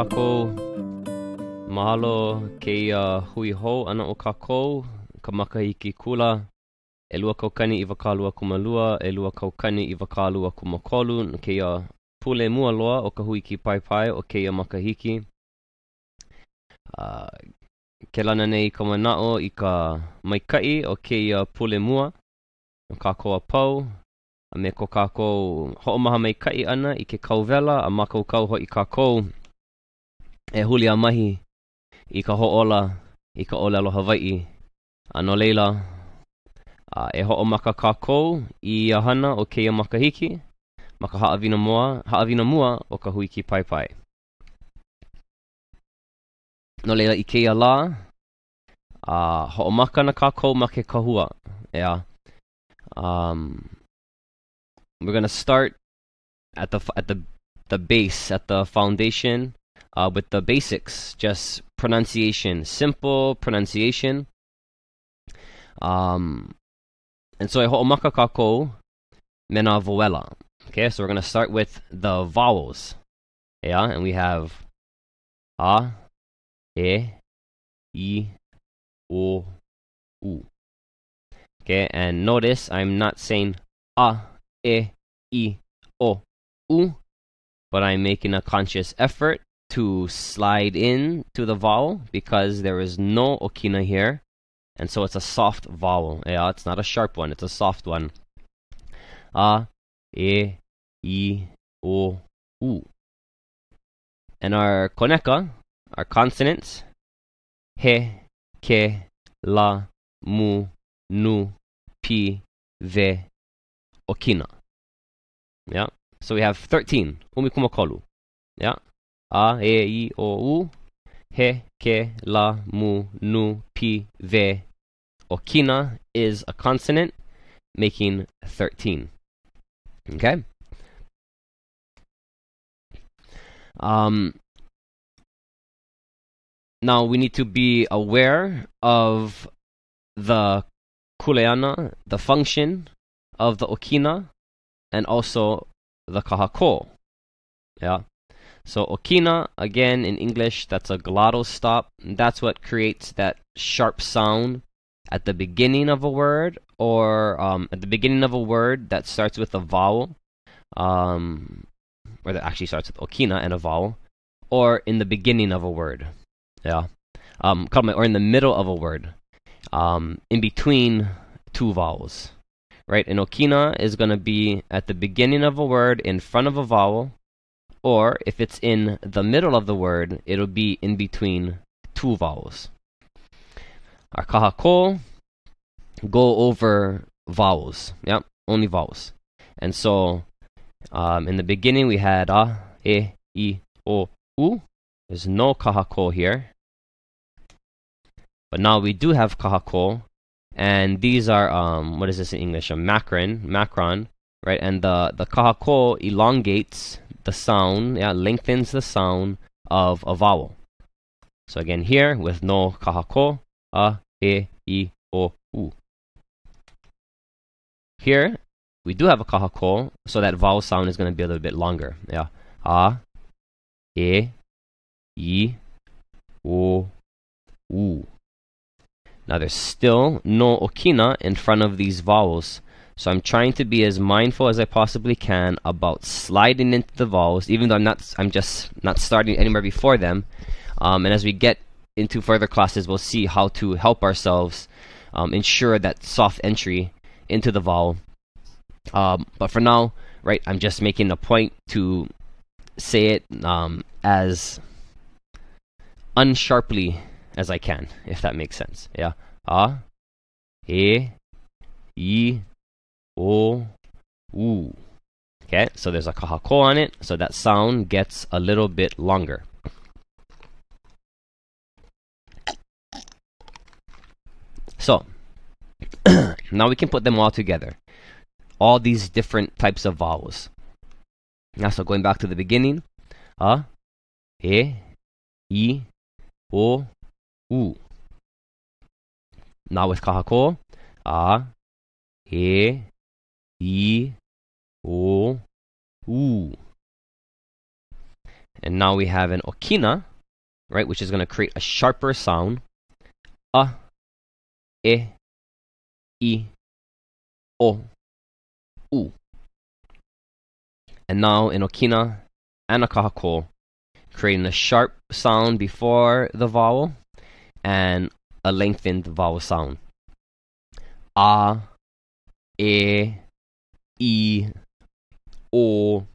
kākou. Mahalo ke ia hui hou ana o kākou. Ka makahiki kula. E lua kaukani i wakalua kumalua. E lua kaukani i wakalua kumakolu. Ke ia pule mua loa o ka hui ki pai pai o ke ia makahiki. Uh, ke lana nei ka manao i ka maikai o ke ia pule mua. O kākou a pau. A me ko kākou ho'omaha mai kai ana i ke kauwela a makau kau ho i kākou e huli a mahi i ka ho'ola i ka olelo Hawaii. Ano leila, a e ho'omaka kākou i a hana o keia makahiki, maka haawina mua, haawina mua o ka huiki pai pai. No leila i keia la, a ho'omaka na kākou ma ke kahua. Yeah. Um, we're gonna start at the at the the base at the foundation uh, with the basics. Just pronunciation. Simple pronunciation. Um and so ho'omaka kako mena voela okay so we're gonna start with the vowels. Yeah and we have a e i o u. Okay and notice i'm not saying a e, i, o, u, but I'm making a conscious effort to slide in to the vowel because there is no okina here. And so it's a soft vowel. Yeah, it's not a sharp one, it's a soft one. A, e, i, o, u. And our koneka, our consonants, he, ke, la, mu, nu, pi, ve, okina. Yeah. So we have 13. Umikumakolu. Yeah. A, e, i, o, u. He, ke, la, mu, nu, pi, ve. Okina is a consonant, making 13. Okay? Um, now we need to be aware of the kuleana, the function of the okina and also the kahako. Yeah. So okina again in English that's a glottal stop. That's what creates that sharp sound at the beginning of a word or um, at the beginning of a word that starts with a vowel um, or that actually starts with okina and a vowel or in the beginning of a word. Yeah. Um, or in the middle of a word. Um, in between two vowels right? And okina is going to be at the beginning of a word in front of a vowel, or if it's in the middle of the word, it'll be in between two vowels. Our go over vowels. Yep, only vowels. And so um, in the beginning we had a, e, i, o, u. There's no kahako here. But now we do have kahako and these are um, what is this in English? A macron, macron, right? And the the kahako elongates the sound, yeah, lengthens the sound of a vowel. So again, here with no kahako, a, e, i, o, u. Here we do have a kahako, so that vowel sound is going to be a little bit longer. Yeah, a, e, i, o, u. Now there's still no okina in front of these vowels. So I'm trying to be as mindful as I possibly can about sliding into the vowels, even though I'm not I'm just not starting anywhere before them. Um, and as we get into further classes, we'll see how to help ourselves um, ensure that soft entry into the vowel. Um, but for now, right, I'm just making a point to say it um, as unsharply as I can, if that makes sense. Yeah. A, E, I, O, U. Okay, so there's a kahako on it, so that sound gets a little bit longer. So, now we can put them all together. All these different types of vowels. Now, so going back to the beginning. A, E, I, O, u. Now with kahako, a, e, i, o, u. And now we have an okina, right, which is going to create a sharper sound. A, e, i, o, u. And now in okina and creating a sharp sound before the vowel and a lengthened vowel sound. A, e, i, o,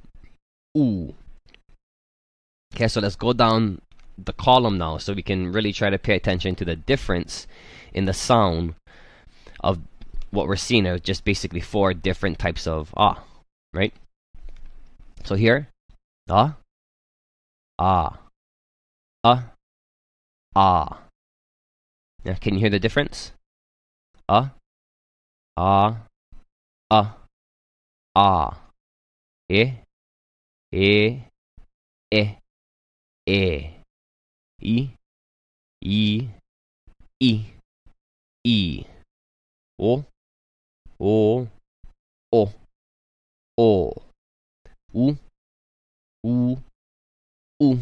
u. Okay, so let's go down the column now so we can really try to pay attention to the difference in the sound of what we're seeing are just basically four different types of ah, right? So here, ah, ah, ah, ah. Now, can you hear the difference? Ah, ah, ah, ah. Eh, eh, eh, eh. I, I, I, I. O, O, O, O. U, U, U,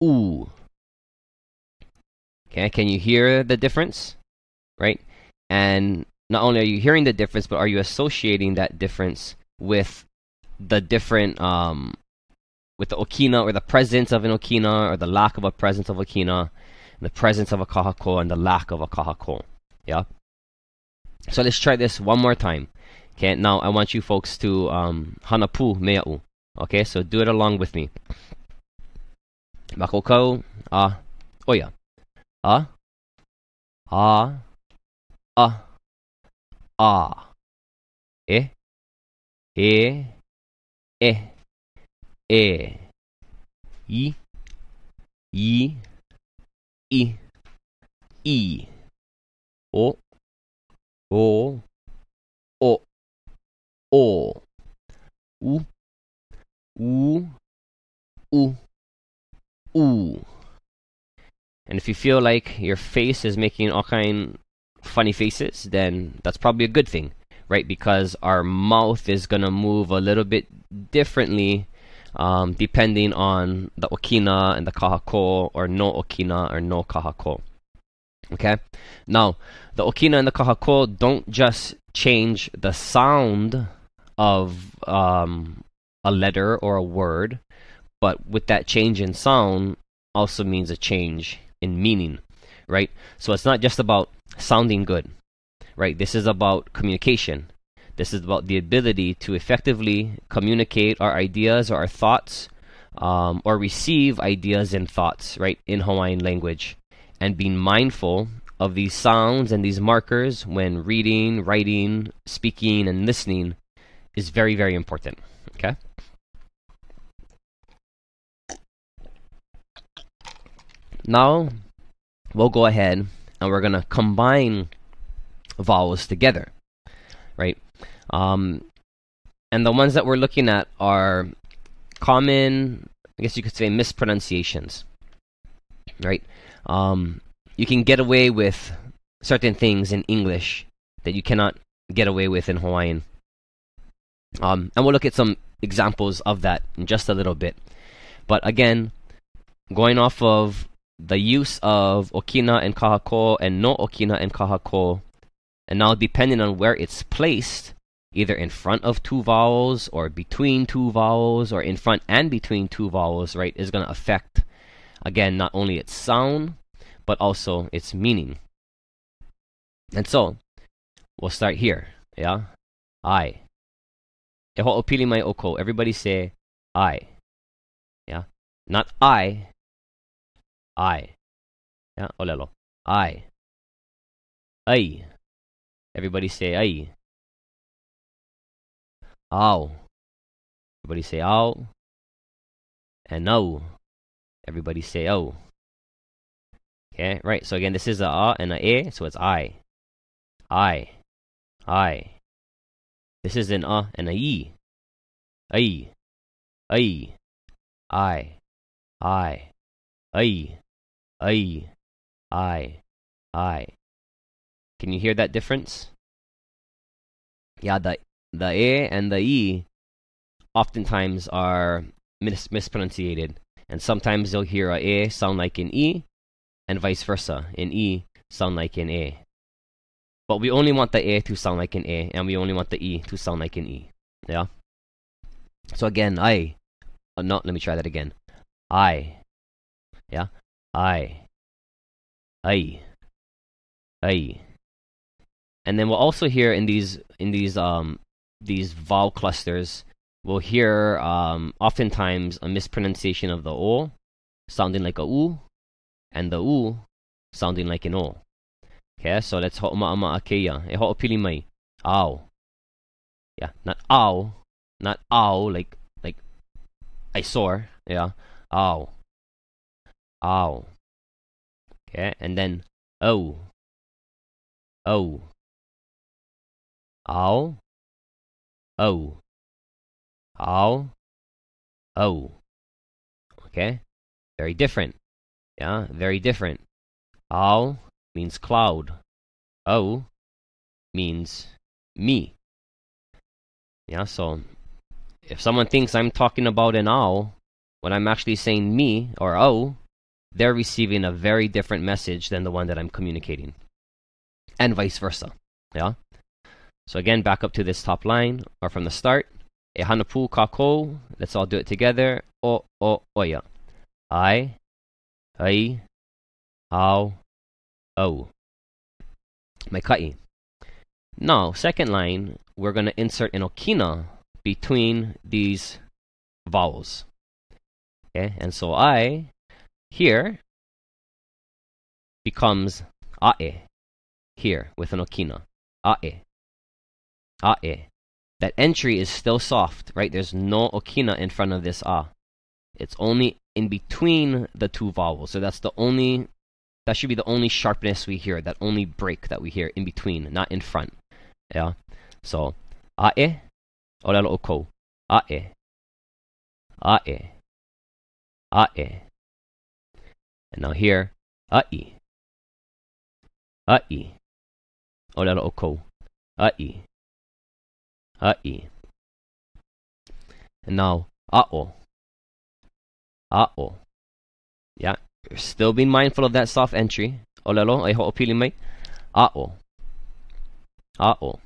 U. Okay, can you hear the difference? Right? And not only are you hearing the difference, but are you associating that difference with the different um with the okina or the presence of an okina or the lack of a presence of okina, the presence of a kahako and the lack of a kahako. Yeah. So let's try this one more time. Okay, now I want you folks to um, hanapu mea'u. Okay, so do it along with me. Makokau, ah, oya. Ah, ah, ah, ah. Eh, eh, eh, eh. I, i, i, i. O, o, o, o. U, u, u, u. And if you feel like your face is making all kind funny faces, then that's probably a good thing, right? Because our mouth is gonna move a little bit differently um, depending on the okina and the kahako, or no okina or no kahako. Okay? Now, the okina and the kahako don't just change the sound of um, a letter or a word, but with that change in sound also means a change in meaning, right? So it's not just about sounding good, right? This is about communication. This is about the ability to effectively communicate our ideas or our thoughts um, or receive ideas and thoughts, right, in Hawaiian language. And being mindful of these sounds and these markers when reading, writing, speaking, and listening is very, very important. Okay? Now, we'll go ahead and we're going to combine vowels together, right? Um, and the ones that we're looking at are common, I guess you could say, mispronunciations, right? Um, you can get away with certain things in English that you cannot get away with in Hawaiian. Um, and we'll look at some examples of that in just a little bit. But again, going off of the use of okina and kahako and no okina and kahako, and now depending on where it's placed, either in front of two vowels or between two vowels or in front and between two vowels, right, is going to affect, again, not only its sound, but also its meaning. And so, we'll start here. Yeah? I. E mai oko. Everybody say I. Yeah? Not I. I. Yeah? Olelo. I. Ai. Everybody say ai. Ow. Everybody say ow. And no. Everybody say oh. Okay, right. So again, this is a a and a e, so it's I. I. I. This is an uh and a e. I. I. I. I. I. I. I. I. Can you hear that difference? Yeah, the the e and the e oftentimes are mis- mispronunciated. And sometimes you'll hear a A sound like an E, and vice versa. An E sound like an A. But we only want the A to sound like an A, and we only want the E to sound like an E. Yeah? So again, I. Uh, oh, no, let me try that again. I. Yeah? I. I. I. And then we'll also hear in these in these um these vowel clusters, we'll hear um oftentimes a mispronunciation of the O, sounding like a U, and the U sounding like an O. Okay, so let's ho ma ama akeya. E ho pili mai. Ow. Yeah, not ow, not ow like like I saw. Yeah, ow, ow. Okay, and then oh, oh, ow, oh, ow, oh. Okay, very different. Yeah, very different. Ow means cloud. Oh means me. Yeah, so if someone thinks I'm talking about an owl when I'm actually saying me or oh, they're receiving a very different message than the one that I'm communicating. And vice versa. Yeah? So again, back up to this top line or from the start. E hanapu kako. Let's all do it together. O o oya. I, ai, au, o. Mai kai. Now, second line, we're going to insert an okina between these vowels. Okay, and so I here becomes ae here with an okina. Ae. Ae. That entry is still soft, right? There's no okina in front of this a. It's only in between the two vowels. So that's the only that should be the only sharpness we hear, that only break that we hear in between, not in front. Yeah. So ae Olelo oko. Ae. Ae. Ae. And now here, ai. Ai. Olelo oko. Ai. Ai. And now, ao. Ao. Yeah. Still being mindful of that soft entry. Olelo, ay ho'opili mai. Ao. Ao.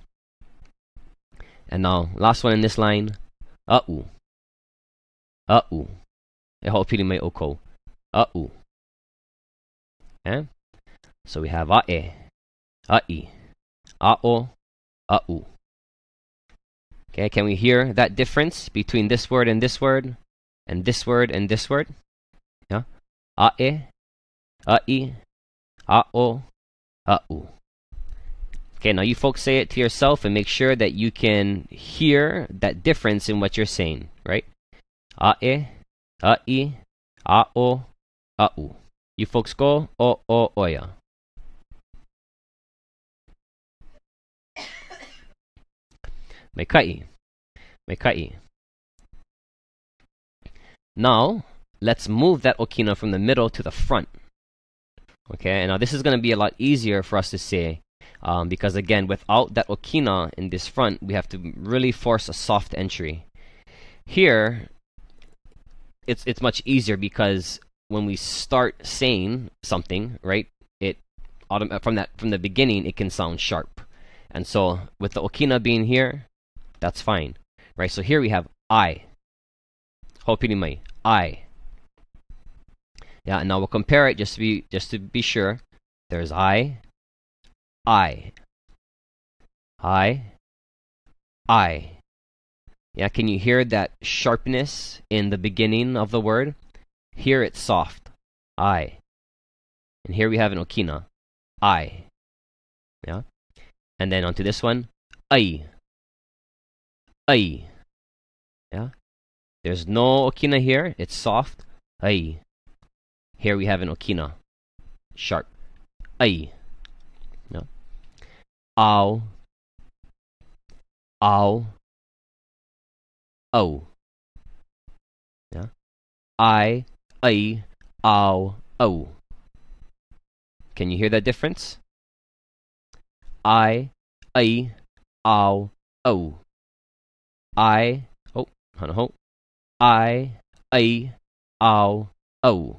And now, last one in this line, a'u. A'u. E ho'opili mai oko. A'u. Okay? So we have a'e, a'i, a'o, a'u. Okay, can we hear that difference between this word and this word, and this word and this word? Yeah? A'e, a'i, a'o, a'u. Okay, now you folks say it to yourself and make sure that you can hear that difference in what you're saying, right? Ae, a'i, a'o, a'u. You folks go, o, o, oya. Mekai. Mekai. Now, let's move that okina from the middle to the front. Okay, and now this is going to be a lot easier for us to say um, because again, without that okina in this front, we have to really force a soft entry. Here, it's it's much easier because when we start saying something, right, it autom- uh, from that from the beginning it can sound sharp, and so with the okina being here, that's fine, right? So here we have I. Hopini I. Yeah, and now we'll compare it just to be just to be sure. There's I, I. I. I. Yeah, can you hear that sharpness in the beginning of the word? Here it's soft. I. And here we have an okina. I. Yeah? And then onto this one. I. I. Yeah? There's no okina here. It's soft. I. Here we have an okina. Sharp. I ow, ow, oh. Yeah. I, I, ow, oh. Can you hear that difference? I, I, ow, oh. I, oh, hana ho. I, I, ow, O.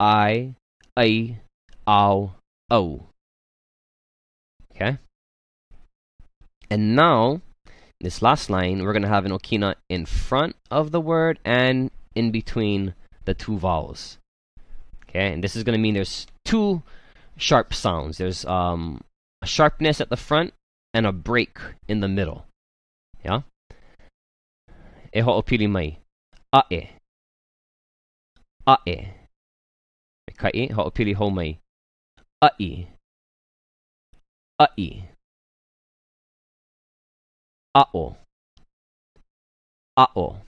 I, I, ow, O. Okay? And now, this last line, we're going to have an okina in front of the word and in between the two vowels. Okay, and this is going to mean there's two sharp sounds. There's um, a sharpness at the front and a break in the middle. Yeah? E ho'opili mai. A'e. A'e. Kai ho'opili ho mai. A'i. A'i. A'o. A'o.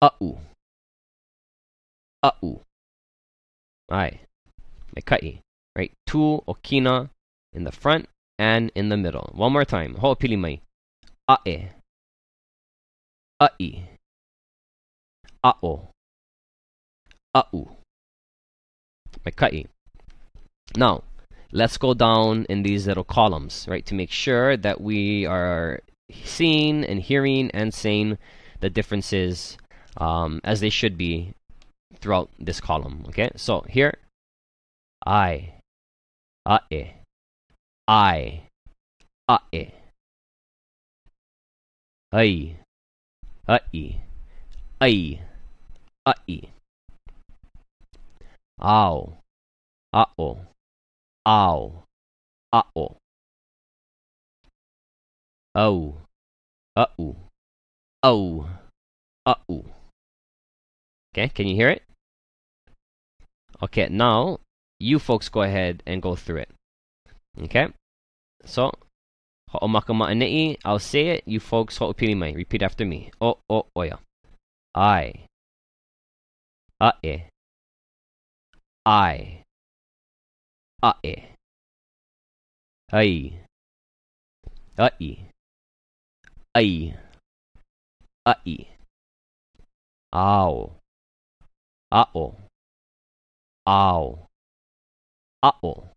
A'u. A'u. Right. Mekai. Right. Tu okina in the front and in the middle. One more time. Ho'opili mai. A'e. A'i. A'o. A'u. Mekai. Now, let's go down in these little columns, right, to make sure that we are seeing and hearing and saying the differences um, as they should be throughout this column. Okay, so here, I, ae, I, ae, ai, ai, ai, ai, ao, ao, ao, ao, au, au, au, au. Okay, can you hear it? Okay, now you folks go ahead and go through it. Okay, so I'll say it. You folks. Repeat after me. O o oya. I. Ae. I. Ae. Ai. Ai. Ai. Ai. Ao. Ao. Ao. Ao.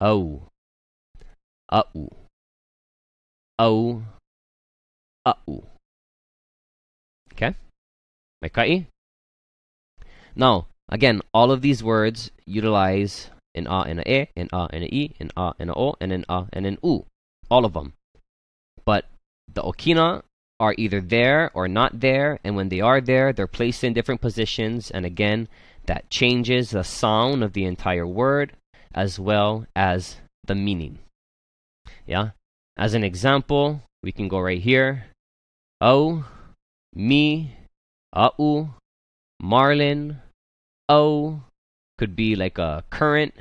Au. Au. Au. Au. Okay? Mekai? Now, again, all of these words utilize an a and a e, an a and a e, an a and a o, and an a and an u. All of them. But the okina are either there or not there, and when they are there, they're placed in different positions, and again, that changes the sound of the entire word as well as the meaning. Yeah? As an example, we can go right here. Oh, me, au, marlin, oh, could be like a current,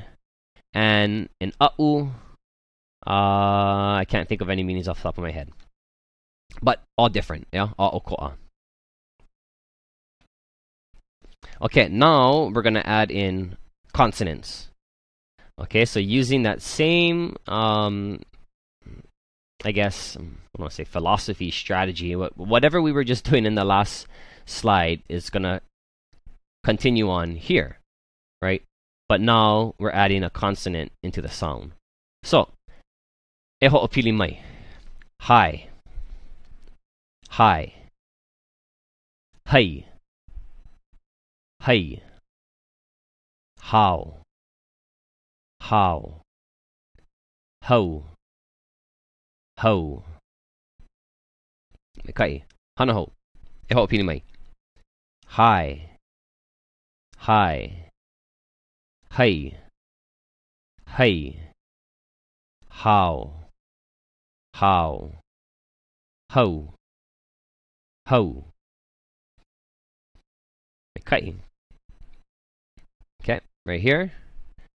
and an au, uh, I can't think of any meanings off the top of my head but all different, yeah, all okoa. Okay, now we're gonna add in consonants. Okay, so using that same, um, I guess, I don't want to say philosophy, strategy, whatever we were just doing in the last slide is gonna continue on here, right? But now we're adding a consonant into the sound. So, eho opili mai. Hi. Hi. Hey. Hey. How. How. Ho. Ho. Kai. Hana ho. E ho pini mai. Hi. Hi. Hey. Hey. How. How. Ho ho. Okay. Right here.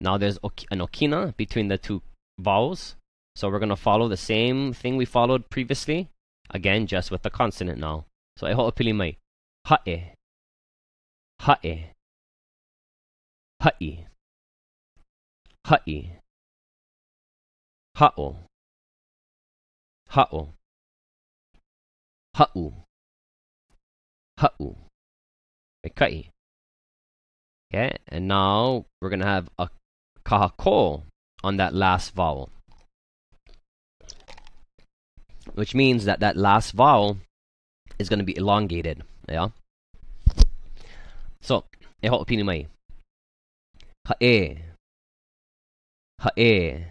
Now there's an okina between the two vowels. So we're going to follow the same thing we followed previously. Again, just with the consonant now. So eho opili mai. Ha'e. Ha'e. Ha'i. Ha'i. Ha'o. Ha'o. Ha'u ha'u. Okay, Okay, and now we're gonna have a kahako on that last vowel. Which means that that last vowel is gonna be elongated. Yeah? So, e ho pini mai. Ha e. Ha e.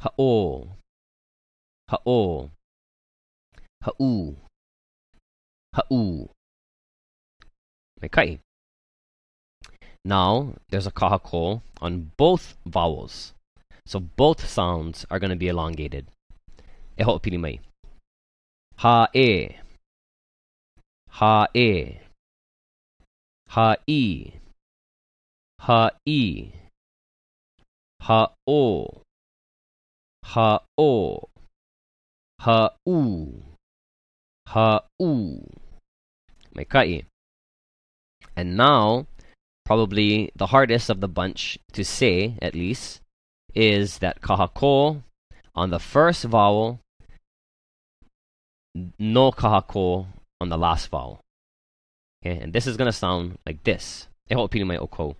Ha ha o, ha ha'u, ha'u, okay. Now there's a kahako on both vowels, so both sounds are going to be elongated. Eho i, ha i, ha o, ha o. I. I. U. Mai kai. And now, probably the hardest of the bunch to say, at least, is that kahako on the first vowel, no kahako on the last vowel. Okay, and this is gonna sound like this. E ho pili mai oko.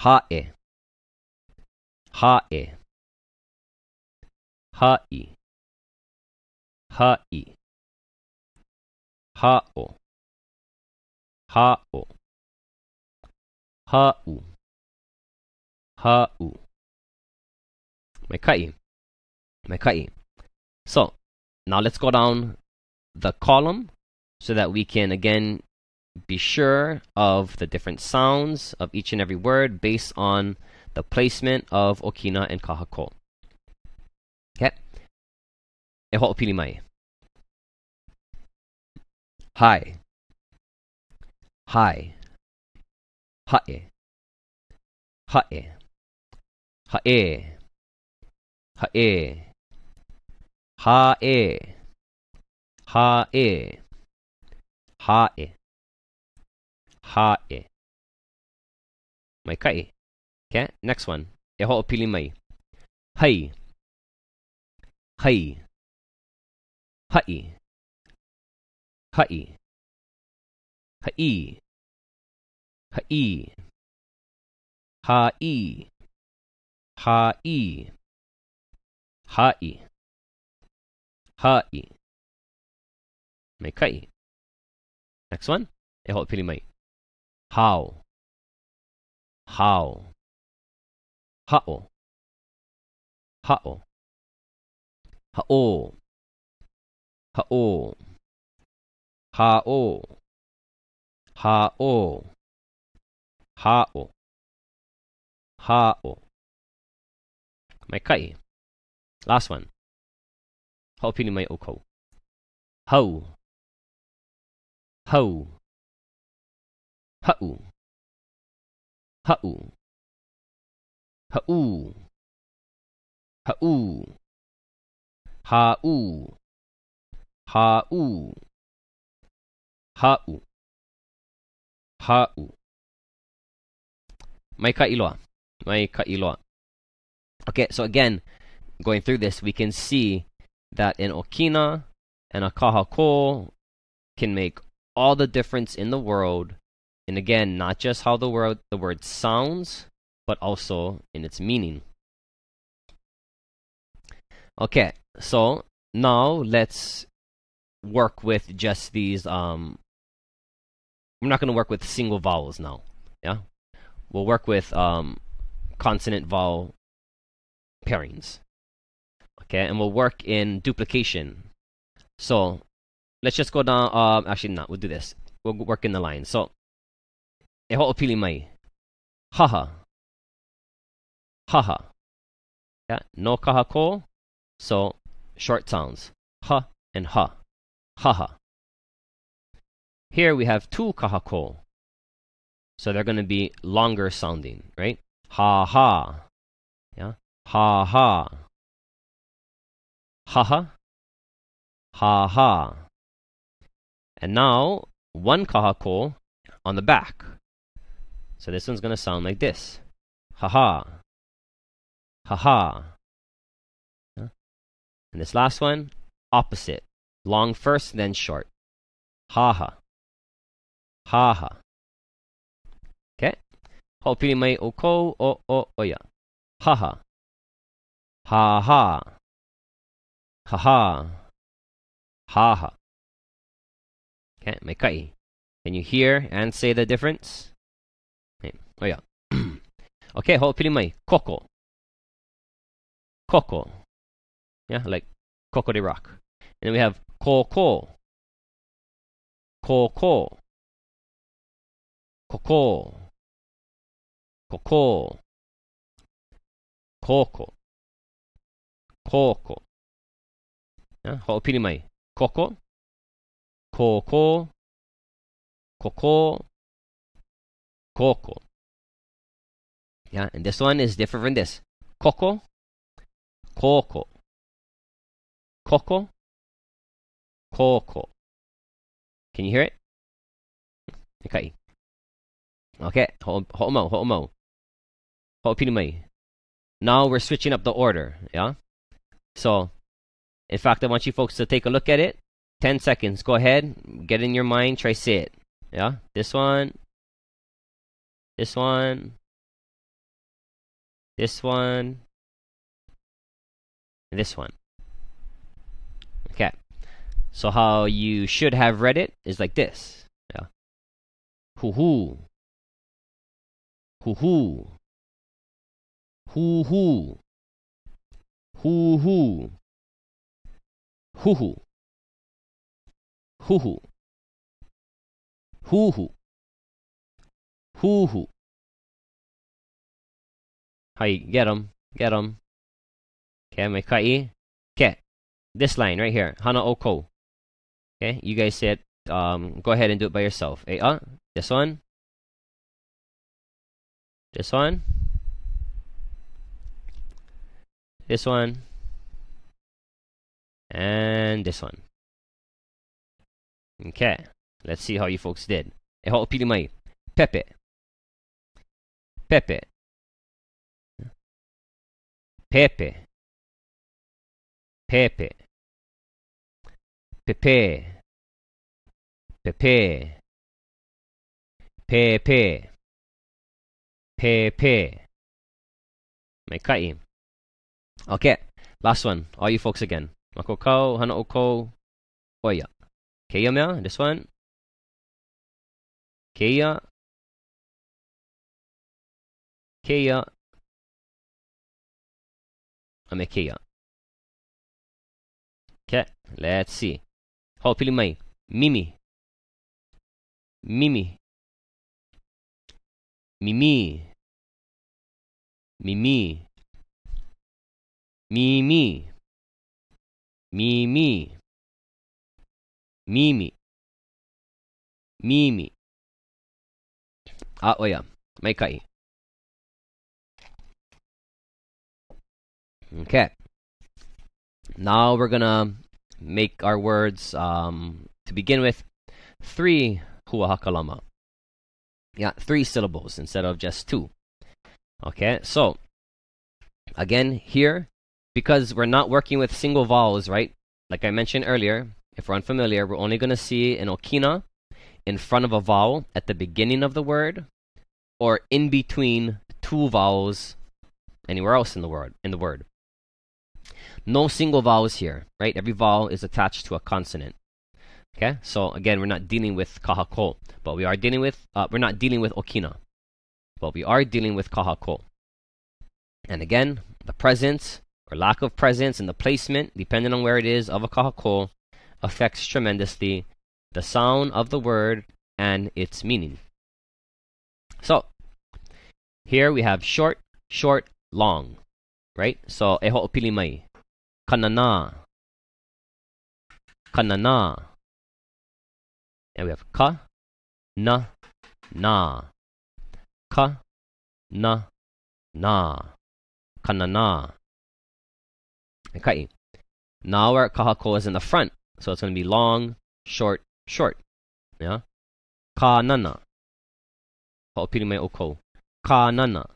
Ha e. Ha e. Ha i. Ha i. Ha o. Ha-o. Ha-u. Ha-u. Mai kai. Mai kai. So, now let's go down the column so that we can again be sure of the different sounds of each and every word based on the placement of okina and kahako. Okay? E ho'opili mai. Hi. Hi. Hae. Hae. Hae. Hae. Hae. Hae. Hae. Hae. Mai kai. Okay, next one. E ho'opili mai. Hai. Hai. Hai. Hai. Hai. Hai. Hai. Hai. Hai. Hai. Mai kai. Next one. E ho'opili mai. How. How. Ha'o. Ha'o. Ha'o. Ha'o. Ha'o. Ha'o. Ha'o. Ha'o. Mai kai. Last one. Ho'opili mai oko. Hau. Hau. Ha'u. Ha'u. Ha'u. Ha'u. Ha'u. Ha'u. Ha'u. Ha'u. Ka iloa. Mai ka iloa. Okay, so again, going through this, we can see that an okina and a can make all the difference in the world. And again, not just how the word the word sounds, but also in its meaning. Okay, so now let's work with just these um we're not going to work with single vowels now. Yeah? We'll work with um consonant vowel pairings. Okay, and we'll work in duplication. So let's just go down um actually not, we'll do this. We'll work in the line. So e ho'opili mai. Haha. Haha. Yeah, no kahako. So short sounds. Ha and ha. Haha. Here we have two kahako. So they're going to be longer sounding, right? Ha ha. Yeah. Ha ha. Ha ha. Ha ha. And now one kahako on the back. So this one's going to sound like this. Ha ha. Ha ha. And this last one, opposite. Long first, then short. Ha ha. Ha ha. Okay? Ho'opili mai o ko o o oya. Ha ha. Ha ha. Ha ha. Ha ha. Okay, may kai. Can you hear and say the difference? Okay. Yeah. okay, ho pili mai. Koko. Koko. Yeah, like Coco de Rock. And then we have Koko. Koko. Koko. Koko. Koko. Koko. Yeah, ho'opili mai. Koko. Koko. Koko. Koko. Yeah, and this one is different from this. Koko. Koko. Koko. Koko. Can you hear it? Okay. Okay. Ho'omo, ho'omo. Ho'opili mai. Now we're switching up the order, yeah? So, in fact, I want you folks to take a look at it. 10 seconds. Go ahead. Get in your mind. Try say it. Yeah? This one. This one. This one. This one. Okay. So how you should have read it is like this. Yeah. Hoo hoo. Hoo hoo. Hoo hoo. Hoo hoo. Hoo hoo. Hoo hoo. Hoo hoo. Hoo hoo. How you get them? Get them. Okay, may kai. Okay. This line right here. Hana oko. Okay, you guys said um go ahead and do it by yourself. Hey, uh, this one. This one. this one, and this one. Okay, let's see how you folks did. E ho'opili mai. Pepe. Pepe. Pepe. Pepe prepare prepare prepare prepare Mekai. Okay, last one. All you folks again. Makoko, Hanaoko, Oya. Keia mea, this one. Keia. Keia. I'm. Okay, let's see. Hau pili mai. Mimi. Mimi. Mimi. Mimi. Mimi. Mimi. Mimi. Mimi. Ah, oh yeah. May kai. Okay. Now we're gonna make our words, um, to begin with, three hua hakalama. Yeah, three syllables instead of just two. Okay, so, again, here, because we're not working with single vowels, right? Like I mentioned earlier, if we're unfamiliar, we're only going to see an okina in front of a vowel at the beginning of the word or in between two vowels anywhere else in the word in the word. No single vowels here, right? Every vowel is attached to a consonant. Okay? So again, we're not dealing with kahako, but we are dealing with uh, we're not dealing with okina. But we are dealing with kahako. And again, the presence or lack of presence and the placement, depending on where it is, of a kahako affects tremendously the sound of the word and its meaning. So, here we have short, short, long, right? So, eho mai. Kanana. Kanana. And we have ka, na, na. Ka, na, na. Kanana. Okay. Now our kahako is in the front. So it's going to be long, short, short. Yeah? Ka nana. Ho'opili mai oko. Ka nana.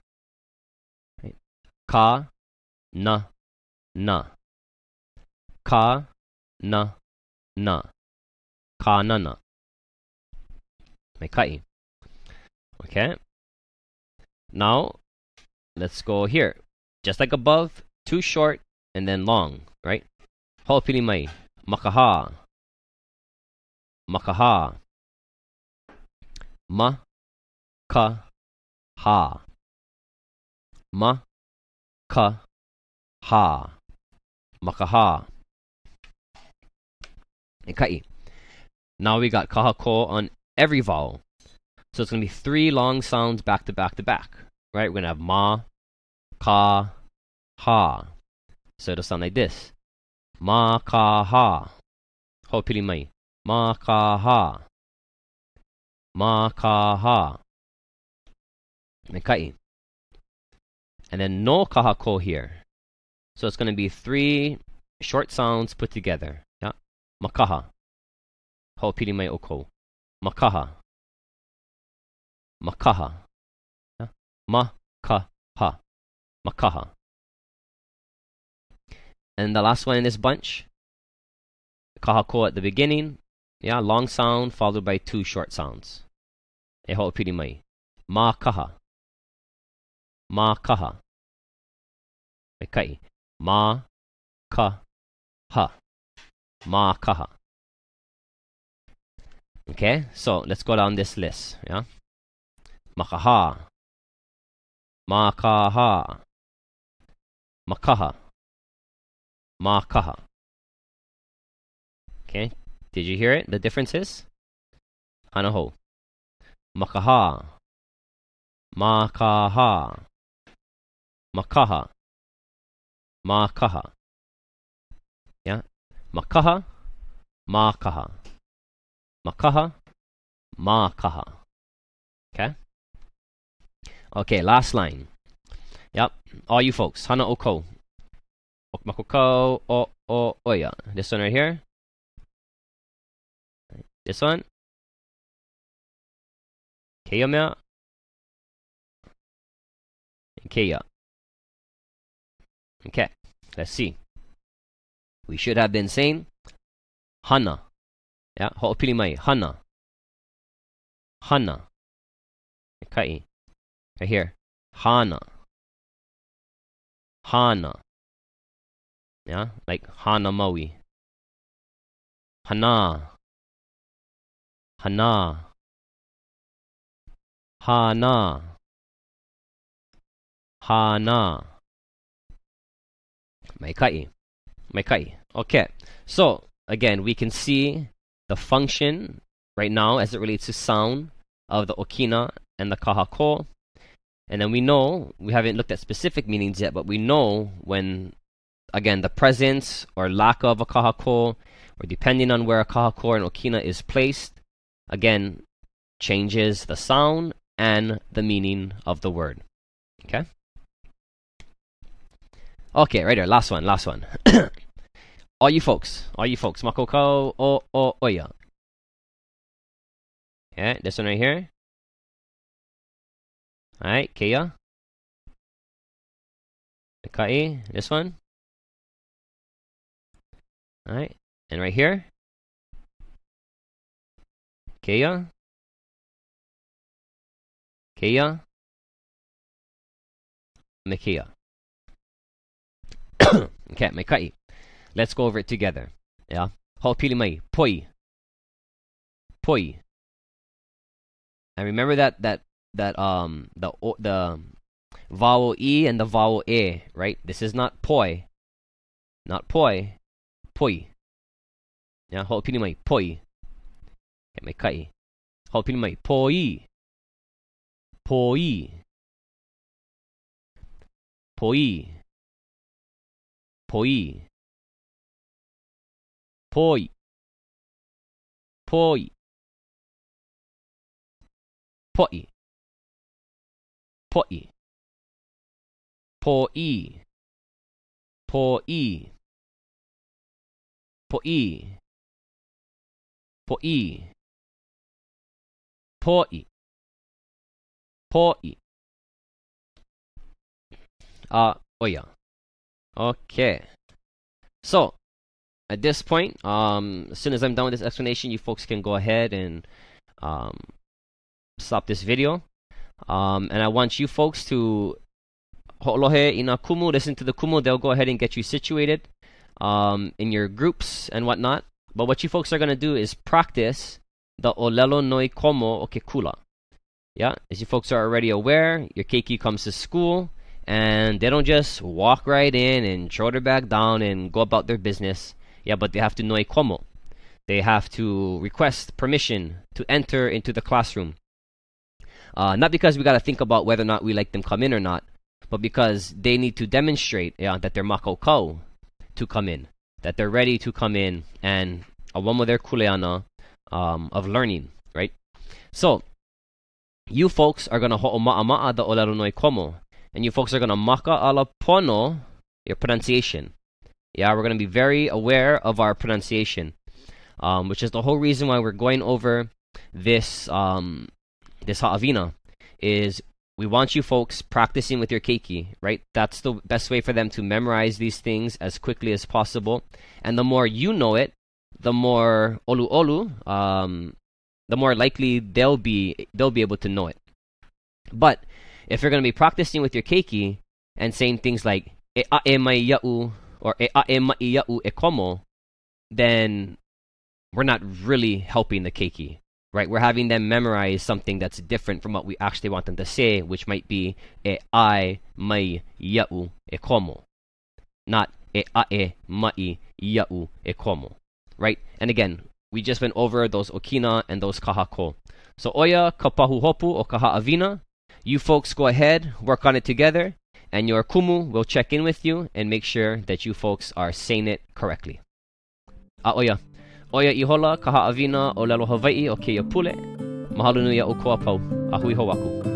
Right. Ka na na. Ka na na. Ka nana. Mai kai. Okay. Now, let's go here. Just like above, too short, and then long, right? Ho'opili mai. Makaha. makaha. Ma, ka, ha. Ma, ka, ha. Makaha. Ikai. Now we got kahako on every vowel. So it's going to be three long sounds back to back to back. Right? We're going to have ma, ka, ha. So it'll sound like this. Ma, ka, ha. Ho pili mai. Ma, ka, ha. Ma, ka, ha. Mekai. And then no kahako here. So it's going to be three short sounds put together. Makaha. Ho pili mai oko. Makaha. Makaha. Yeah. Ma-ka-ha. Makaha. And the last one in this bunch, kahako at the beginning. Yeah, long sound followed by two short sounds. E ho pili mai. Ma kaha. Ma kaha. E kai. Ma ka ha. Ma kaha. Okay, so let's go down this list. Yeah. Makaha. Makaha. Makaha. Makaha. Okay, did you hear it? The differences? Hanaho. Makaha. Makaha. Makaha. Makaha. Makaha. Makaha. Makaha. Makaha. Okay? Okay, last line. Yep. All you folks. Hana oko. Okmakoko o o oya. This one right here. This one. Keyamya. Keya. Okay, let's see. We should have been saying Hana. Yeah, ho'opili mai. Hana. Hana. Kai. Right here. Hana. Hana. Yeah, like Hana Maui. Hana. Hana. Hana. Hana. Maikai. Maikai. Okay. So, again, we can see the function right now as it relates to sound of the okina and the kahako. And then we know, we haven't looked at specific meanings yet, but we know when, again, the presence or lack of a kahako, or depending on where a kahako or an okina is placed, again, changes the sound and the meaning of the word. Okay? Okay, right there, last one, last one. all you folks, all you folks, makoko o o oya. Yeah, this one right here. Alright, Kia. Kai, this one. Alright, and right here. Kia. Kia. Mekia. Okay, Mekai. Let's go over it together. Yeah. Hopili mai. Poi. Poi. And remember that that that um the the vowel e and the vowel e, right? This is not poi, not poi, poi. Yeah, ho'opili mai poi. Okay, mai kai. Ho'opili mai poi. Poi. Poi. Poi. Poi. Poi. Poi. Poi. Poi. Poi. Poi. Poi. Poi. Poi. Uh, oh yeah. Okay. So, at this point, um, as soon as I'm done with this explanation, you folks can go ahead and um, stop this video. Um, and I want you folks to ho'olohe ina kumu, listen to the kumu. They'll go ahead and get you situated um, in your groups and whatnot. But what you folks are going to do is practice the olelo noi komo o ke kula. Yeah, as you folks are already aware, your keiki comes to school and they don't just walk right in and throw their bag down and go about their business. Yeah, but they have to noi komo. They have to request permission to enter into the classroom. Uh, not because we got to think about whether or not we like them come in or not, but because they need to demonstrate yeah, that they're makokau to come in, that they're ready to come in and a with their kuleana um, of learning, right? So, you folks are going to ho'oma'ama'a the olelo noi komo, and you folks are going to maka ala pono your pronunciation. Yeah, we're going to be very aware of our pronunciation, um, which is the whole reason why we're going over this um, this ha'awina is we want you folks practicing with your keiki, right? That's the best way for them to memorize these things as quickly as possible. And the more you know it, the more olu olu, um, the more likely they'll be they'll be able to know it. But if you're going to be practicing with your keiki and saying things like e a e mai ya'u or e a e mai ya'u e komo, then we're not really helping the keiki right? We're having them memorize something that's different from what we actually want them to say, which might be e ai mai ya'u e komo, not e ae mai ya'u e komo, right? And again, we just went over those okina and those kahako. So oya kapahu hopu o kaha'avina. You folks go ahead, work on it together, and your kumu will check in with you and make sure that you folks are saying it correctly. A oya. Ihola ka haawina o lelo Hawaii o keia pule. Mahalo nui o koa pau. A hui ho aku.